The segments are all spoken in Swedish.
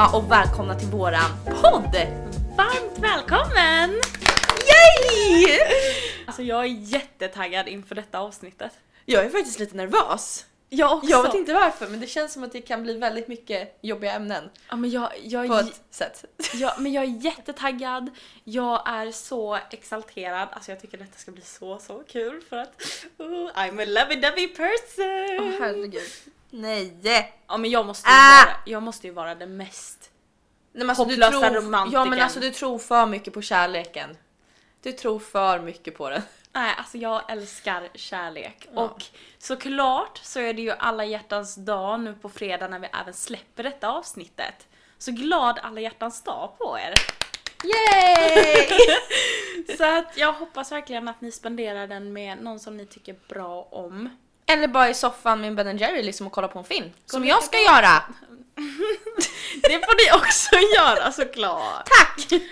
allihopa och välkomna till våran podd! Varmt välkommen! Yay! Alltså jag är jättetaggad inför detta avsnittet. Jag är faktiskt lite nervös. Jag också. Jag vet inte varför men det känns som att det kan bli väldigt mycket jobbiga ämnen Ja, men jag, jag, på ett sätt. ja, men jag är jättetaggad, jag är så exalterad, alltså jag tycker detta ska bli så så kul för att oh, I'm a lovey-dovey person! Åh herregud. Nej! Ja men jag måste ju, Ah! vara, jag måste ju vara den mest... Nej men alltså, du Hopplösa tror, romantiken. Ja men alltså du tror för mycket på kärleken. Du tror för mycket på den. Nej alltså jag älskar kärlek Ja. och såklart så är det ju alla hjärtans dag nu på fredag när vi även släpper detta avsnittet. Så glad alla hjärtans dag på er! Yay! Så att jag hoppas verkligen att ni spenderar den med någon som ni tycker bra om. Eller bara i soffan med Ben Jerry liksom och kolla på en film. Som vi jag ska göra! Det får ni också göra såklart! Tack!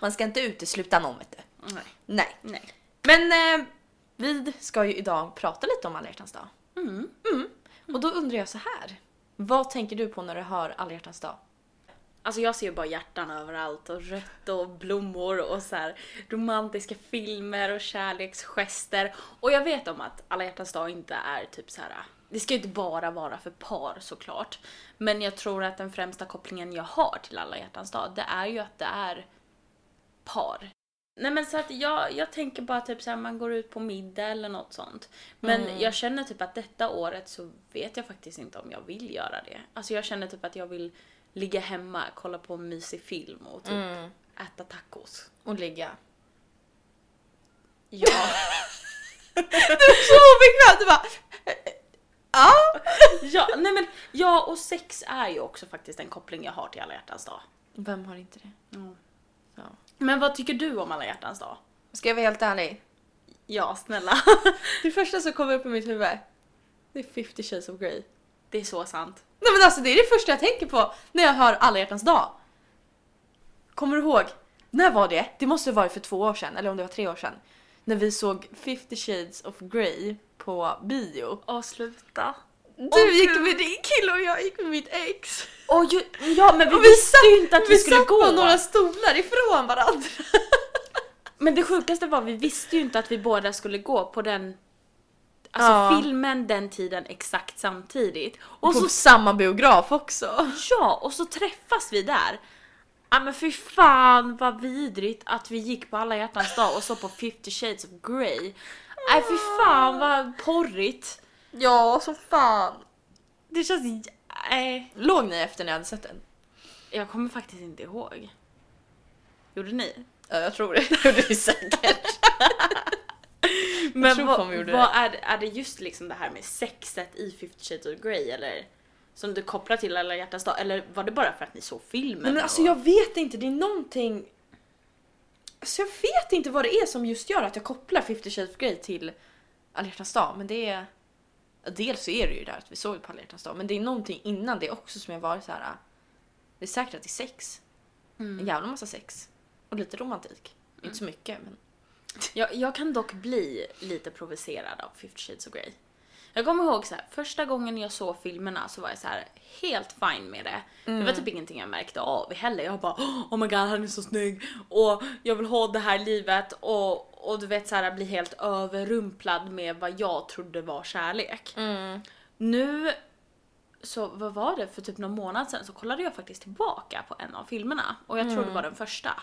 Man ska inte utesluta någon vet du. Nej. Nej. Nej. Men eh, vi ska ju idag prata lite om alla hjärtans dag. Mm. Och då undrar jag så här. Vad tänker du på när du hör alla hjärtans dag? Alltså jag ser ju bara hjärtan överallt och rött och blommor och så här romantiska filmer och kärleksgester. Och jag vet om att alla hjärtans dag inte är typ så här. Det ska ju inte bara vara för par såklart. Men jag tror att den främsta kopplingen jag har till alla hjärtans dag, det är ju att det är par. Nej men så att jag, jag tänker bara typ såhär man går ut på middag eller något sånt. Men jag känner typ att detta året så vet jag faktiskt inte om jag vill göra det. Alltså jag känner typ att jag vill ligga hemma, kolla på en mysig film och typ äta tacos. Och ligga. Ja. Så obekvämt! Du bara... Ja. ja, nej men ja och sex är ju också faktiskt en koppling jag har till alla hjärtans dag. Vem har inte det? Ja. Men vad tycker du om alla hjärtans dag? Ska jag vara helt ärlig? Ja, snälla. Det första som kommer upp i mitt huvud det är 50 shades of Grey. Det är så sant. Nej men alltså det är det första jag tänker på när jag hör alla hjärtans dag. Kommer du ihåg? När var det? Det måste ha varit för två år sedan, eller om det var tre år sedan. När vi såg 50 shades of Grey på bio. Åh sluta. Du Åh, gick med din kille och jag gick med mitt ex. Åh ju, ja men vi, Och vi visste satt- ju inte att vi, skulle satt gå. på några stolar ifrån varandra. Men det sjukaste var vi visste ju inte att vi båda skulle gå på den Alltså Ja. filmen den tiden exakt samtidigt. Och på så, samma biograf också. ja, och så träffas vi där. Ja men fy fan vad vidrigt att vi gick på alla hjärtans dag och så på 50 shades of Grey. Nej fy fan vad porrigt. Ja, som fan. Det känns... Nej. Låg ni efter ni hade sett den? Jag kommer faktiskt inte ihåg. Gjorde ni? Ja, jag tror det. Det gjorde vi säkert. Men vad, vad är, det, är det just liksom det här med sexet i 50 shades of Grey eller? Som du kopplar till alla hjärtans dag? Eller var det bara för att ni såg filmen? Men alltså och- jag vet inte, det är någonting... Alltså jag vet inte vad det är som just gör att jag kopplar 50 shades of Grey till alla hjärtans dag. Men det är... Dels så är det ju där att vi såg på alla hjärtans dag. Men det är någonting innan det också som jag varit så här. Det är säkert att det är sex. En jävla massa sex. Och lite romantik. Inte så mycket men... Jag, jag kan dock bli lite provocerad av 50 shades of Grey. Jag kommer ihåg så här, första gången jag såg filmerna så var jag så här helt fine med det. Det var typ ingenting jag märkte av heller. Jag bara oh my god han är så snygg och jag vill ha det här livet och, och du vet så här bli helt överrumplad med vad jag trodde var kärlek. Nu så vad var det för typ någon månad sedan så kollade jag faktiskt tillbaka på en av filmerna och jag tror det var den första.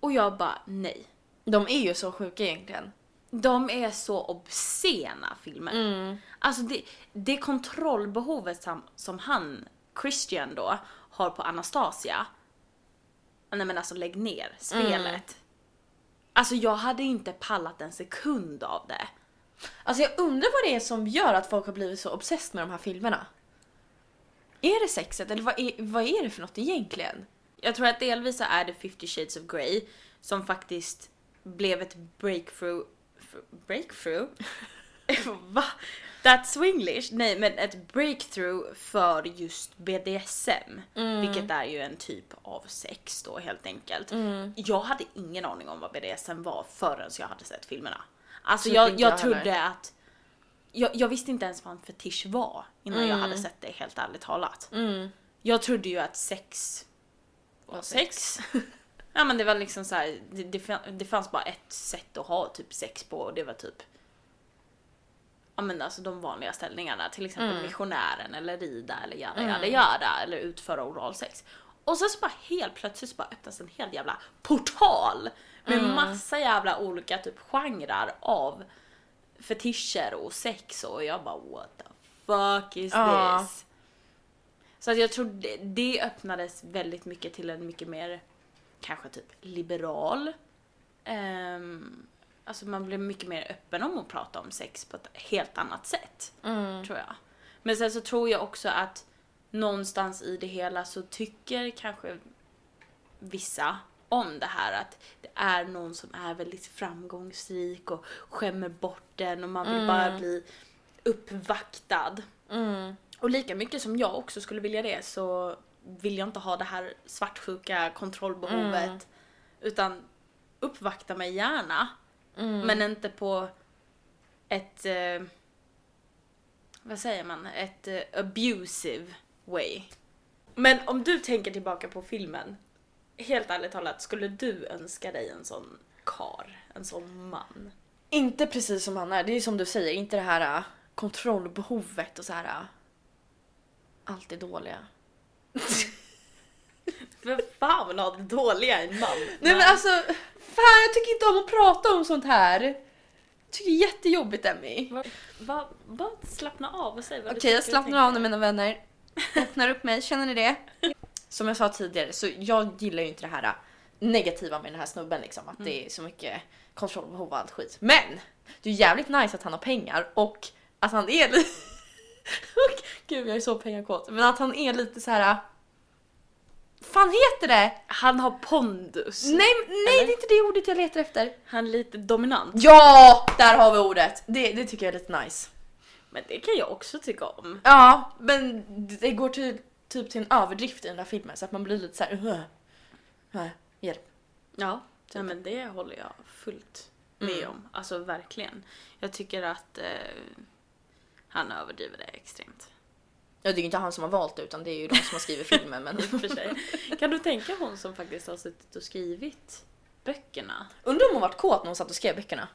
Och jag bara nej. De är ju så sjuka egentligen. De är så obscena filmer. Alltså det, det kontrollbehovet som, som han, Christian då, har på Anastasia. Nej men alltså lägg ner spelet. Alltså jag hade inte pallat en sekund av det. Alltså jag undrar vad det är som gör att folk har blivit så obsessed med de här filmerna. Är det sexet eller vad är, vad är det för något egentligen? Jag tror att delvis så är det 50 shades of Grey som faktiskt blev ett breakthrough... Breakthrough? Va? That swinglish? Nej men ett breakthrough för just BDSM. Vilket är ju en typ av sex då helt enkelt. Jag hade ingen aning om vad BDSM var förrän jag hade sett filmerna. Alltså Typ jag, jag jag trodde att... Jag, jag visste inte ens vad en fetisch var innan jag hade sett det helt ärligt talat. Jag trodde ju att sex var sex. ja men det var liksom så här, det, det, fan- det fanns bara ett sätt att ha typ sex på och det var typ Ja men alltså de vanliga ställningarna, till exempel Mm. missionären eller rida eller göra Mm. göra göra eller utföra oralsex. Och sen så bara helt plötsligt så bara öppnas en hel jävla portal med Mm. massa jävla olika typ genrer av fetischer och sex och jag bara what the fuck is Ja. this? Så att jag tror det, det öppnades väldigt mycket till en mycket mer kanske typ liberal. Um, alltså man blev mycket mer öppen om att prata om sex på ett helt annat sätt Mm. tror jag. Men sen så tror jag också att någonstans i det hela så tycker kanske vissa om det här att det är någon som är väldigt framgångsrik och skämmer bort den och man vill Mm. bara bli uppvaktad. Mm. Och lika mycket som jag också skulle vilja det så vill jag inte ha det här svartsjuka kontrollbehovet. Mm. Utan uppvakta mig gärna. Mm. Men inte på ett... Eh, vad säger man? Ett eh, abusive way. Men om du tänker tillbaka på filmen. Helt ärligt talat, skulle du önska dig en sån kar? En sån man? Inte precis som han är. Det är som du säger, inte det här äh, kontrollbehovet och så här. äh, Allt är dåliga. För fan vill ha det dåliga man? Nej men alltså, fan jag tycker inte om att prata om sånt här. Jag tycker det är jättejobbigt Emmy. Va, va, bara slappna av och säg vad Okej du jag slappnar av nu mina vänner. Öppnar upp mig, känner ni det? Som jag sa tidigare så jag gillar ju inte det här äh, negativa med den här snubben liksom. Att det är så mycket kontrollbehov och allt skit. Men! Det är jävligt nice att han har pengar och att han är Gud jag är så pengakåt. Men att han är lite så här. fan heter det? Han har pondus. Nej, nej det är inte det ordet jag letar efter. Han är lite dominant. Ja, där har vi ordet. Det, det tycker jag är lite nice. Men det kan jag också tycka om. Ja, men det går till, typ till en överdrift i den där filmen så att man blir lite så här. "Äh, Hjälp. Ja, ja men det håller jag fullt med Mm. om. Alltså verkligen. Jag tycker att eh, han överdriver det extremt. Ja, det är ju inte han som har valt det utan det är ju de som har skrivit filmen. Men för sig. Kan du tänka hon som faktiskt har suttit och skrivit böckerna? undrar om hon varit kåt när hon satt och skrev böckerna.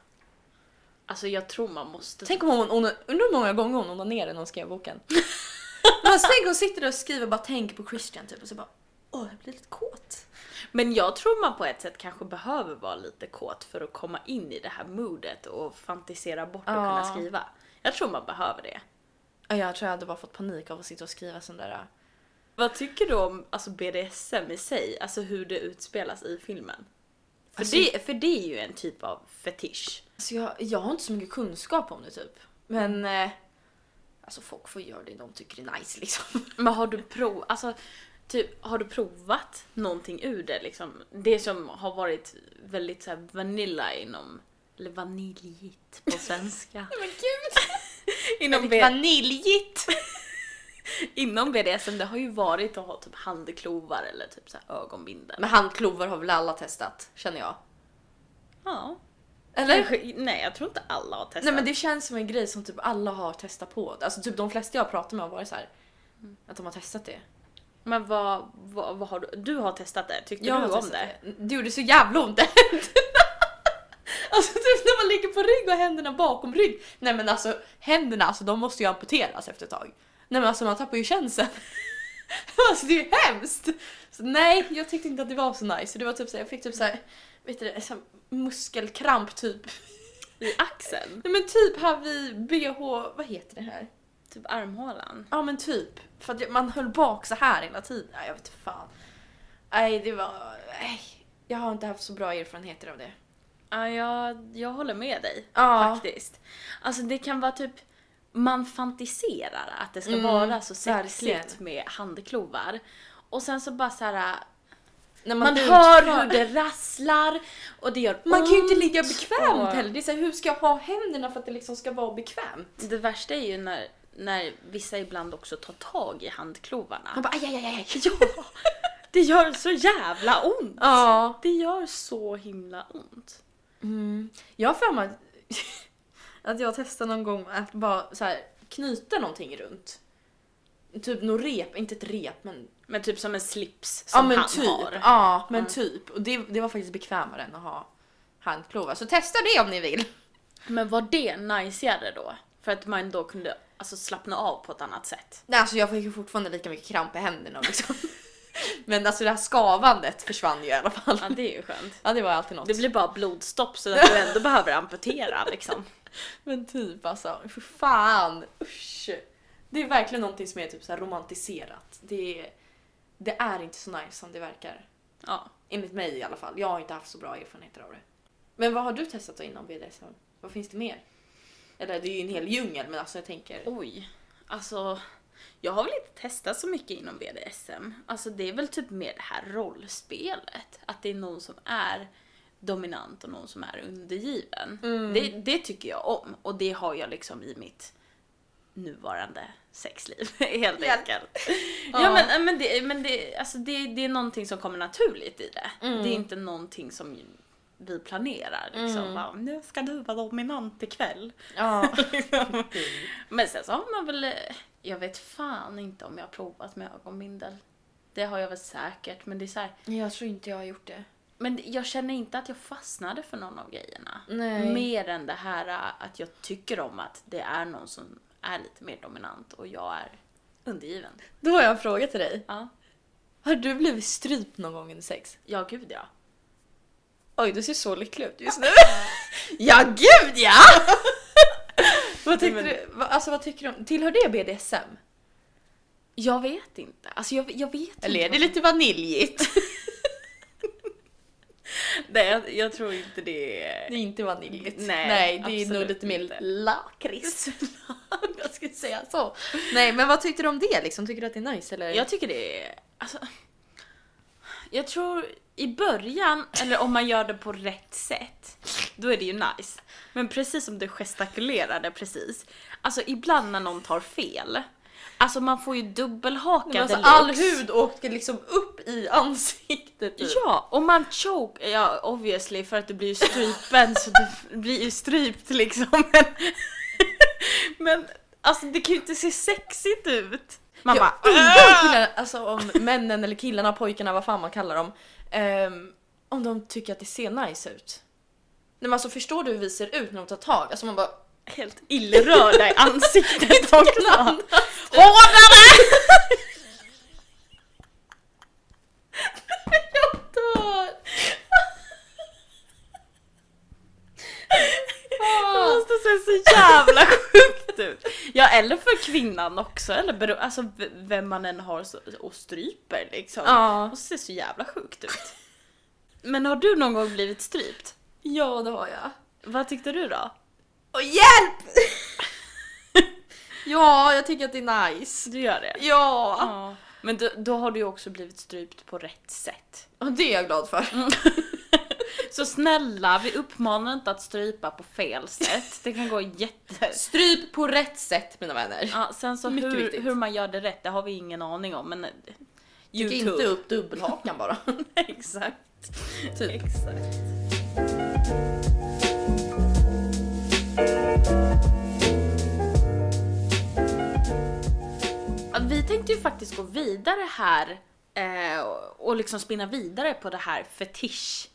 Alltså jag tror man måste... Tänk om hon, hon undrar hur många gånger hon onanerade när hon skrev boken. Men alltså, tänk hon sitter där och skriver och bara tänker på Christian typ och så bara åh jag blir lite kåt. Men jag tror man på ett sätt kanske behöver vara lite kåt för att komma in i det här moodet och fantisera bort och Ja. kunna skriva. Jag tror man behöver det. Ja, Jag tror jag hade bara fått panik av att sitta och skriva sån där. Vad tycker du om alltså BDSM i sig? Alltså hur det utspelas i filmen? För, Alltså- det, för det är ju en typ av fetisch. Alltså jag, jag har inte så mycket kunskap om det typ. Men eh, alltså folk får göra det de tycker är nice liksom. Men har du prov, alltså, typ, har du provat någonting ur det liksom? Det som har varit väldigt så vanilla inom, eller vaniljigt på svenska. Men gud! inom, B, Vaniljigt! inom BDSM det har ju varit att ha typ handklovar eller typ så här ögonbindel. Men handklovar har väl alla testat känner jag. Ja. Eller? Kanske, nej jag tror inte alla har testat. Nej men det känns som en grej som typ alla har testat på. Alltså typ de flesta jag pratar med har varit så här att de har testat det. Men vad, vad, vad har du, du har testat det? Tyckte Jag du om det? det. Det gjorde så jävla ont. alltså typ när man ligger på rygg och händerna bakom rygg. Nej men alltså händerna alltså de måste ju amputeras efter ett tag. Nej men alltså man tappar ju känseln. alltså det är ju hemskt. Så nej jag tyckte inte att det var så nice. Det var typ så här, jag fick typ så här, vet du det, så muskelkramp typ. I axeln? Nej men typ här vid bh, vad heter det här? Typ armhålan? Ja men typ. För att man höll bak så här hela tiden. Nej, jag vet fan. Nej det var... Nej. Jag har inte haft så bra erfarenheter av det. Ja, jag, jag håller med dig Ja. faktiskt. Alltså det kan vara typ, man fantiserar att det ska Mm, vara så sexigt med handklovar. Och sen så bara så här. När man utför- hör hur det rasslar och det gör Man kan ju inte ont ligga bekvämt heller. Det är så här, hur ska jag ha händerna för att det liksom ska vara bekvämt? Det värsta är ju när, när vissa ibland också tar tag i handklovarna. Man bara aj, aj, aj, aj. Ja! Det gör så jävla ont! Ja. Det gör så himla ont. Mm. Jag har för mig att- jag testade någon gång att bara så här, knyta någonting runt. Typ något rep, inte ett rep men Men typ som en slips Ja som men han typ. har. Ja men typ. Och det, det var faktiskt bekvämare än att ha handklovar. Så testa det om ni vill. Men var det najsigare då? För att man då kunde alltså, slappna av på ett annat sätt. Nej, alltså jag fick ju fortfarande lika mycket kramp i händerna liksom. Men alltså det här skavandet försvann ju i alla fall. Ja det är ju skönt. Ja det var alltid något. Det blir bara blodstopp så att du ändå behöver amputera liksom. Men typ alltså, för fan. Usch. Det är verkligen någonting som är typ så romantiserat. Det är, det är inte så nice som det verkar. Ja. Enligt mig i alla fall. Jag har inte haft så bra erfarenheter av det. Men vad har du testat då inom BDSM? Vad finns det mer? Eller det är ju en hel djungel men alltså jag tänker... Oj. Alltså, jag har väl inte testat så mycket inom BDSM. Alltså det är väl typ mer det här rollspelet. Att det är någon som är dominant och någon som är undergiven. Det, det tycker jag om och det har jag liksom i mitt nuvarande sexliv helt Hjälp. enkelt. Ja. Ja men, men, det, men det, alltså det, det är någonting som kommer naturligt i det. Mm. Det är inte någonting som vi planerar liksom. Bara, nu ska du vara dominant ikväll. Ja. Men sen så har man väl, eh, jag vet fan inte om jag har provat med ögonbindel. Det har jag väl säkert, men det är så här, jag tror inte jag har gjort det. men jag känner inte att jag fastnade för någon av grejerna. Nej. Mer än det här eh, att jag tycker om att det är någon som är lite mer dominant och jag är undergiven. Då har jag en fråga till dig. Ja, Har du blivit strypt någon gång under sex? ja gud ja. Oj, du ser så lycklig ut just nu. ja, gud ja! vad tyckte Men- du? va- Alltså vad tycker du om? Tillhör det BDSM? Jag vet inte. Alltså jag, jag vet Eller är det lite vaniljigt? Nej, jag, jag tror inte det är... Det är inte vaniljigt. Nej, Nej det är nog lite mer lakrits. jag skulle säga så. Nej, men vad tyckte du om det liksom? Tycker du att det är nice eller? Jag tycker det är... Alltså, jag tror i början, eller om man gör det på rätt sätt, då är det ju nice. Men precis som du gestikulerade precis, alltså ibland när någon tar fel, alltså man får ju dubbelhaka alltså, deluxe. all hud åkte liksom upp i ansiktet. Typ. Ja, och man choke, ja obviously för att du blir ju strypen så du blir ju strypt liksom. Men, men alltså det kan ju inte se sexigt ut. Man jag bara undrar killarna, alltså om männen eller killarna, pojkarna, vad fan man kallar dem, ehm, om de tycker att det ser nice ut. Nej men alltså förstår du hur vi ser ut när de tar tag? Alltså man bara... helt illrörda i ansiktet också. Hårdare! Jag dör! Det måste se så jävla sjukt ut. Ja eller för kvinnan också, eller bero, alltså vem man än har och stryper liksom. Ja. Det måste se så jävla sjukt ut. Men har du någon gång blivit strypt? Ja det har jag. Vad tyckte du då? Och hjälp! ja, jag tycker att det är nice. Du gör det? Ja! Ja. Men då, då har du ju också blivit strypt på rätt sätt. Och det är jag glad för. Så snälla, vi uppmanar inte att strypa på fel sätt. Det kan gå jätte... Stryp på rätt sätt mina vänner. Ja, sen så Mycket hur, viktigt. hur man gör det rätt, det har vi ingen aning om. Men Tycker inte upp dubbelhakan bara. Exakt. typ. Exakt. Vi tänkte ju faktiskt gå vidare här eh, och liksom spinna vidare på det här fetisch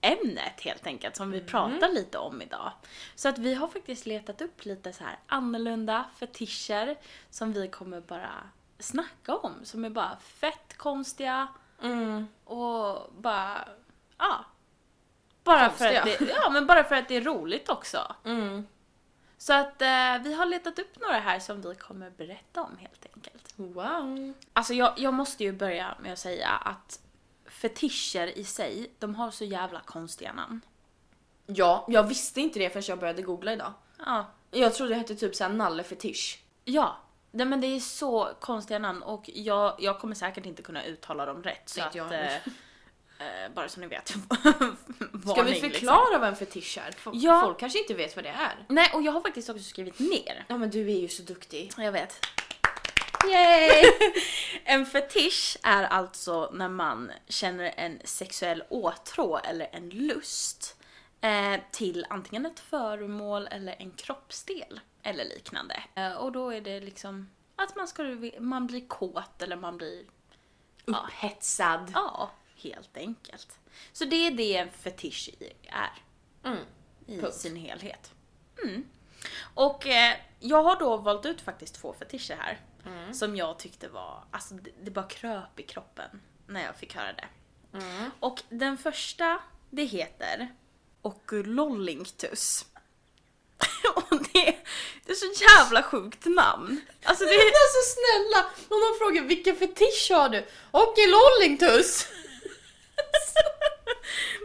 ämnet helt enkelt som vi pratar lite om idag. Så att vi har faktiskt letat upp lite så här annorlunda fetischer som vi kommer bara snacka om som är bara fett konstiga Mm. och bara, ja. Bara för, att det, ja, men bara för att det är roligt också. Mm. Så att eh, vi har letat upp några här som vi kommer berätta om helt enkelt. Wow. Alltså jag, jag måste ju börja med att säga att fetischer i sig, de har så jävla konstiga namn. Ja, jag visste inte det förrän jag började googla idag. Ja. Jag trodde det hette typ såhär nallefetisch. Ja. Nej, men det är så konstiga namn och jag, jag kommer säkert inte kunna uttala dem rätt. Så att, eh, eh, bara så ni vet. Ska vi liksom. förklara vad en fetisch är? F- Ja. Folk kanske inte vet vad det är. Nej, och jag har faktiskt också skrivit ner. Ja men du är ju så duktig. Jag vet. Yay! En fetisch är alltså när man känner en sexuell åtrå eller en lust eh, till antingen ett föremål eller en kroppsdel eller liknande. Eh, och då är det liksom att man, ska, man blir kåt eller man blir Upphetsad. Ja, helt enkelt. Så det är det en fetisch är. Mm. i Punkt. sin helhet. Mm. Och eh, jag har då valt ut faktiskt två fetischer här. Mm. Som jag tyckte var, alltså det, det bara kröp i kroppen när jag fick höra det. Mm. Och den första, det heter Oculollingtus. Och det, det är så jävla sjukt namn. Alltså det Men alltså snälla, om någon frågar vilken fetisch har du? Och i Lollingtus!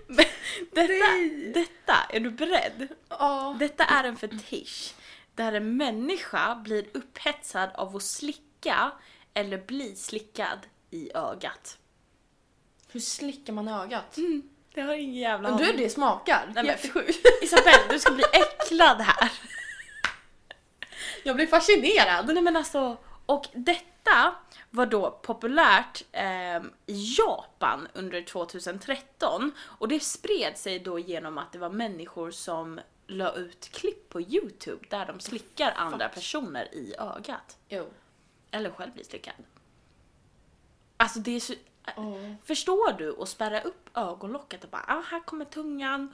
detta, detta, är du beredd? Ja. Detta är en fetisch där en människa blir upphetsad av att slicka eller bli slickad i ögat. Hur slickar man ögat? Det har ingen jävla Men du, det smakar. men- Jättesjukt. Isabelle, du ska bli äcklad här. Jag blir fascinerad. Nej men alltså, och detta var då populärt ehm, i Japan under 2013 och det spred sig då genom att det var människor som la ut klipp på Youtube där de slickar andra personer i ögat. Jo. Eller själv blir slickad. Alltså det är så... Förstår du att spärra upp ögonlocket och bara ah, här kommer tungan.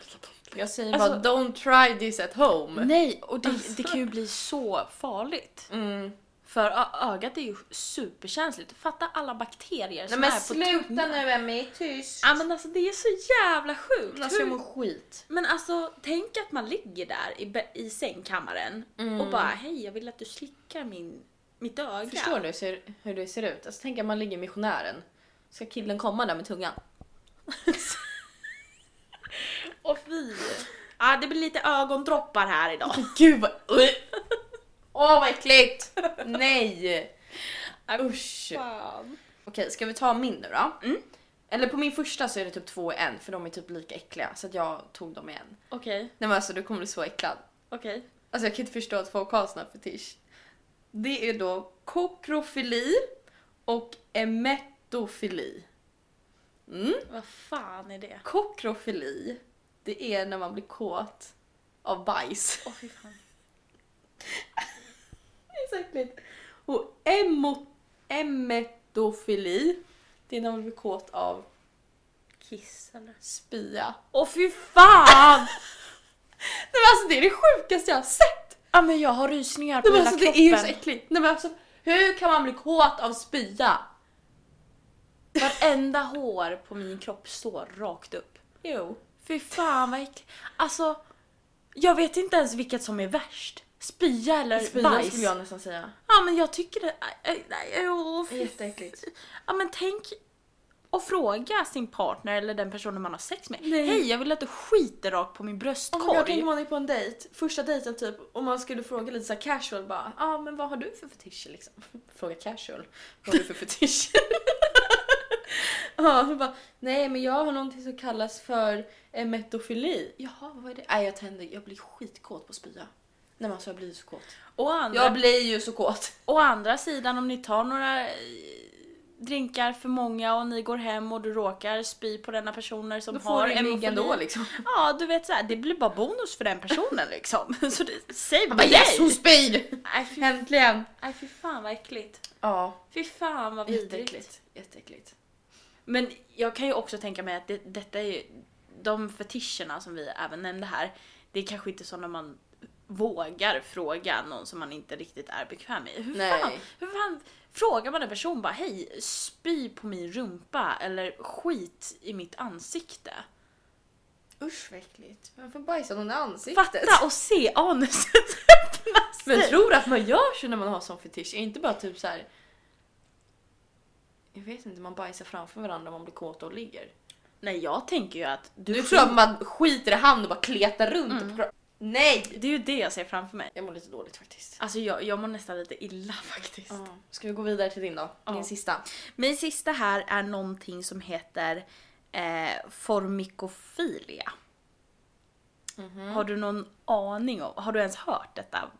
Jag säger Alltså- bara don't try this at home. Nej, och det, det kan ju bli så farligt. Mm. För ögat är ju superkänsligt. Fatta alla bakterier som men är på sluta tungan. nu Emmy, tyst. Ja men alltså det är så jävla sjukt. Alltså jag mår skit. Men alltså tänk att man ligger där i, i sängkammaren och bara hej jag vill att du slickar min, mitt öga. Förstår du ser, hur det ser ut? Alltså tänk att man ligger i missionären. Ska killen komma där med tungan? Och fy. Ja det blir lite ögondroppar här idag. Gud vad... Åh vad äckligt! Nej! Usch. Fan. Okej, ska vi ta min nu då? Mm. Eller på min första så är det typ två i en för de är typ lika äckliga så att jag tog dem i en. Okej, Nej men alltså du kommer bli så äcklad. okej. Alltså jag kan inte förstå att folk har sån här fetisch. Det är då kokrofili och emetofili. Mm. Vad fan är det? Kokrofili, det är när man blir kåt av bajs. Åh fy fan. Äckligt. Och emo, emetofili, det är när man blir kåt av Kiss eller? spya. Åh fy fan! Nej men alltså det är det sjukaste jag har sett! Ja men jag har rysningar på Nej, hela alltså, kroppen. det är ju så äckligt. Nej, men alltså, hur kan man bli kåt av spya? Varenda hår på min kropp står rakt upp. Jo. Fy fan vad äckligt. Alltså, jag vet inte ens vilket som är värst. Spya eller Spya bajs. skulle jag nästan säga. Ja men jag tycker det... Nej, nej, Jätteäckligt. Ja men tänk och fråga sin partner eller den personen man har sex med. Nej. Hej jag vill att du skiter rakt på min Oh bröstkorg. jag tänker man är på en dejt, första dejten typ, om man skulle fråga lite så casual bara, ja ah, men vad har du för fetischer liksom? Fråga casual, vad har du för fetischer? Ja, så bara, nej men jag har någonting som kallas för emetofili. Jaha, vad är det? Nej jag tänder, jag blir skitkåt på spya. Nej men alltså jag blir så kåt. Å, andra, Jag blir ju så kåt. å andra sidan om ni tar några eh, drinkar för många och ni går hem och du råkar spy på denna personer som Då har får du en migg hemofili. ändå liksom. Ja, du vet så här, det blir bara bonus för den personen liksom. Så det, säg bara yes hon nej! spyr! Nej fy, Äntligen! nej fy fan vad äckligt. Ja, Fy fan vad vidrigt. jätteäckligt. Jätteäckligt. Men jag kan ju också tänka mig att det, detta är ju, de fetischerna som vi även nämnde här, det är kanske inte så när man vågar fråga någon som man inte riktigt är bekväm med. Hur Nej. fan, hur fan frågar man en person bara hej, spy på min rumpa eller skit i mitt ansikte? Usch vad äckligt. Varför bajsar någon i ansiktet? Fatta och se anuset öppna sig! Men tror du att man gör så när man har sån fetisch? Är inte bara typ så här. Jag vet inte, man bajsar framför varandra om man blir kåt och ligger. Nej jag tänker ju att du, Du tror att man skiter i hand och bara kletar runt och pra- Nej! Det är ju det jag ser framför mig. Jag mår lite dåligt faktiskt. Alltså jag, jag mår nästan lite illa faktiskt. Ska vi gå vidare till din då? Ja. Din sista. Min sista här är någonting som heter eh, formikofilia. Har du någon aning om, har du ens hört detta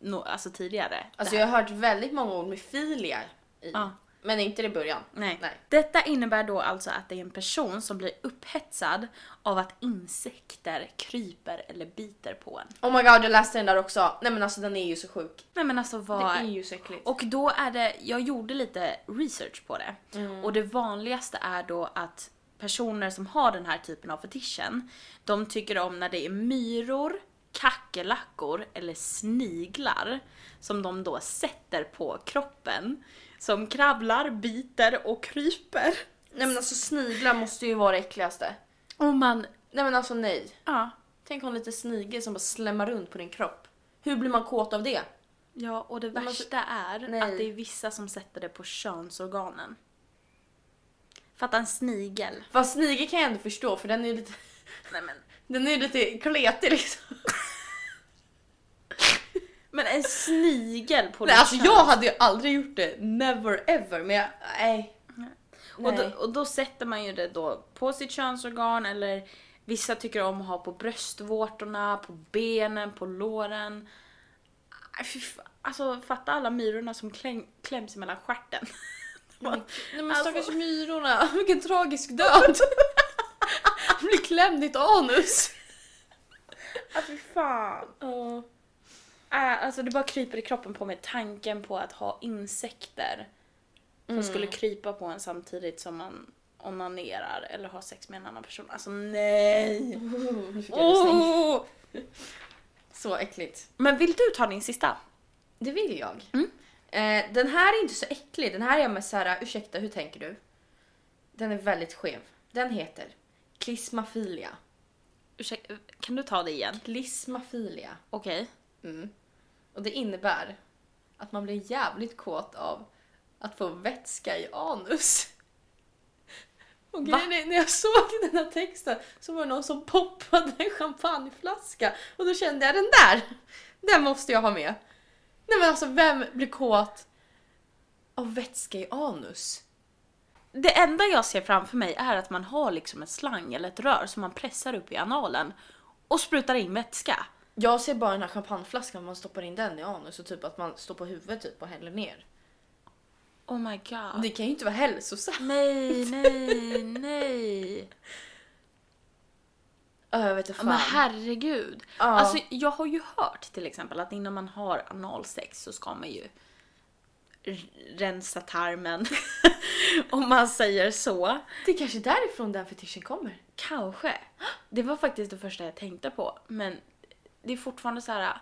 no, alltså tidigare? Alltså jag har hört väldigt många ord med filia i. Ja. Men inte i början. Nej. Nej. Detta innebär då alltså att det är en person som blir upphetsad av att insekter kryper eller biter på en. Oh my god, jag läste den där också. Nej men alltså den är ju så sjuk. Nej men alltså vad... Det är ju så äckligt. Och då är det, jag gjorde lite research på det. Och det vanligaste är då att personer som har den här typen av fetischen, de tycker om när det är myror, kackerlackor eller sniglar som de då sätter på kroppen. Som kravlar, biter och kryper. Nej men alltså sniglar måste ju vara det äckligaste. Och man, Nej men alltså nej. ja, Tänk om lite snigel som bara slämmar runt på din kropp. Hur blir man kåt av det? ja och det alltså- värsta är nej. att det är vissa som sätter det på könsorganen. Fatta en snigel. Fast snigel kan jag ändå förstå för den är ju lite, Nej men den är ju lite kletig liksom. En snigel på Nej, alltså kön. jag hade ju aldrig gjort det, never ever. Men jag, nej. och, då, och då sätter man ju det då på sitt könsorgan eller vissa tycker om att ha på bröstvårtorna, på benen, på låren. Alltså fatta alla myrorna som kläm, kläms mellan stjärten. Nej men Alltså- stackars myrorna, vilken tragisk död. Blir klämd i ett anus. Ja fy fan. Ja. Äh, alltså det bara kryper i kroppen på mig tanken på att ha insekter som skulle krypa på en samtidigt som man onanerar eller har sex med en annan person. Alltså nej! Rysning. Oh! Så äckligt. Men vill du ta din sista? Det vill jag. Mm. Eh, den här är inte så äcklig. Den här är med såhär, ursäkta hur tänker du? Den är väldigt skev. Den heter klismafilia. Ursäkta, kan du ta det igen? Klismafilia. Okej. Mm. Och det innebär att man blir jävligt kåt av att få vätska i anus. Och grejen är, när jag såg den här texten så var det någon som poppade en champagneflaska och då kände jag den där, den måste jag ha med. Nej men alltså vem blir kåt av vätska i anus? Det enda jag ser framför mig är att man har liksom en slang eller ett rör som man pressar upp i analen och sprutar in vätska. Jag ser bara den här champagneflaskan, man stoppar in den i anus och typ att man står på huvudet typ och häller ner. Oh my god. Det kan ju inte vara hälsosamt. Nej, nej, nej. Ja, jag vet inte fan. Men herregud. Ja. Alltså jag har ju hört till exempel att innan man har analsex så ska man ju rensa tarmen. Om man säger så. Det är kanske därifrån den fetischen kommer. Kanske. Det var faktiskt det första jag tänkte på. Men det är fortfarande så här.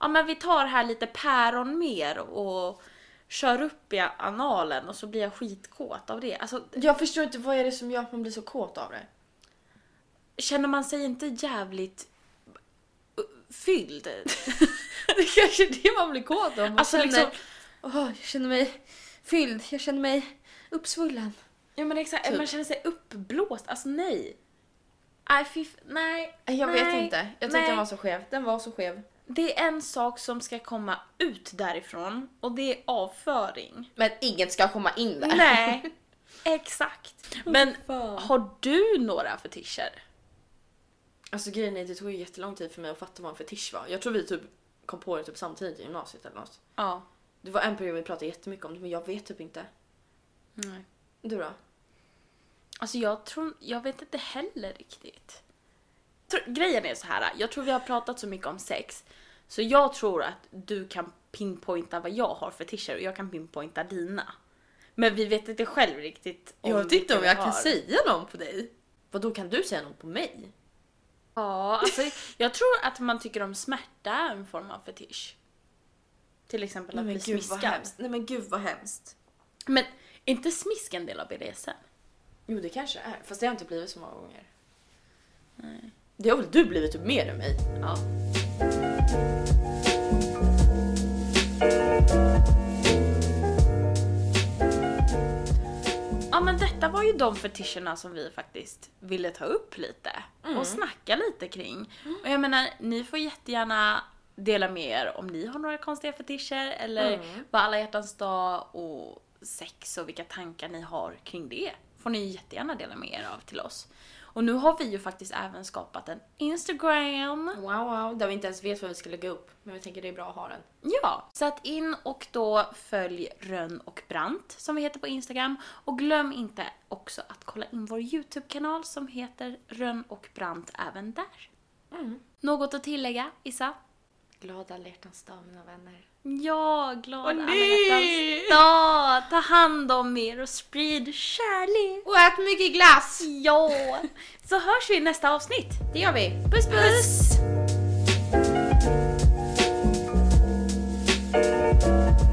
Ja men vi tar här lite päron mer och kör upp i analen och så blir jag skitkåt av det. Alltså Jag förstår inte vad är det som gör att man blir så kåt av det. känner man sig inte jävligt uh, fylld? Det kanske är det man blir kåt av. Man Alltså, känner, liksom- Åh, jag känner mig fylld, jag känner mig uppsvullen. Ja men exakt, Typ. man känner sig uppblåst. Alltså nej. Nej, fy, f- nej. Jag nej, vet inte, jag tyckte nej. den var så skev. Den var så skev. Det är en sak som ska komma ut därifrån och det är avföring. Men inget ska komma in där. Nej, exakt. Men har du några fetischer? Alltså grejen är, det tog ju jättelång tid för mig att fatta vad en fetisch var. Jag tror vi typ kom på det typ samtidigt i gymnasiet eller något. Ja. Det var en period vi pratade jättemycket om det men jag vet typ inte. Nej. Du då? Alltså jag tror, jag vet inte heller riktigt. Tr- Grejen är så här, jag tror vi har pratat så mycket om sex. Så jag tror att du kan pinpointa vad jag har för fetischer och jag kan pinpointa dina. Men vi vet inte själv riktigt Jag vet inte om jag har. kan säga någon på dig. Vad då kan du säga någon på mig? Ja, alltså jag tror att man tycker om smärta är en form av fetisch. Till exempel att bli smiskad. Nej men gud vad hemskt. Men är inte smisk en del av BDSM? Jo det kanske är, fast det har inte blivit så många gånger. Det har väl du blivit typ mer än mig? Ja. Ja men detta var ju de fetischerna som vi faktiskt ville ta upp lite och snacka lite kring. Och jag menar, ni får jättegärna dela med er om ni har några konstiga fetischer eller vad alla hjärtans dag och sex och vilka tankar ni har kring det. Får ni jättegärna dela med er av till oss. Och nu har vi ju faktiskt även skapat en Instagram. Wow, wow. Där vi inte ens vet vad vi ska lägga upp. Men vi tänker det är bra att ha den. Ja, så att in och då följ Rönn och Brant som vi heter på Instagram. Och glöm inte också att kolla in vår YouTube-kanal som heter Rönn och Brant även där. Mm. Något att tillägga, Issa? Glad alla hjärtans dag mina vänner. Ja, glad alla hjärtans dag! Ta hand om er och sprid kärlek! Och ät mycket glass! Ja! Så hörs vi i nästa avsnitt. Det gör vi. Puss puss! puss.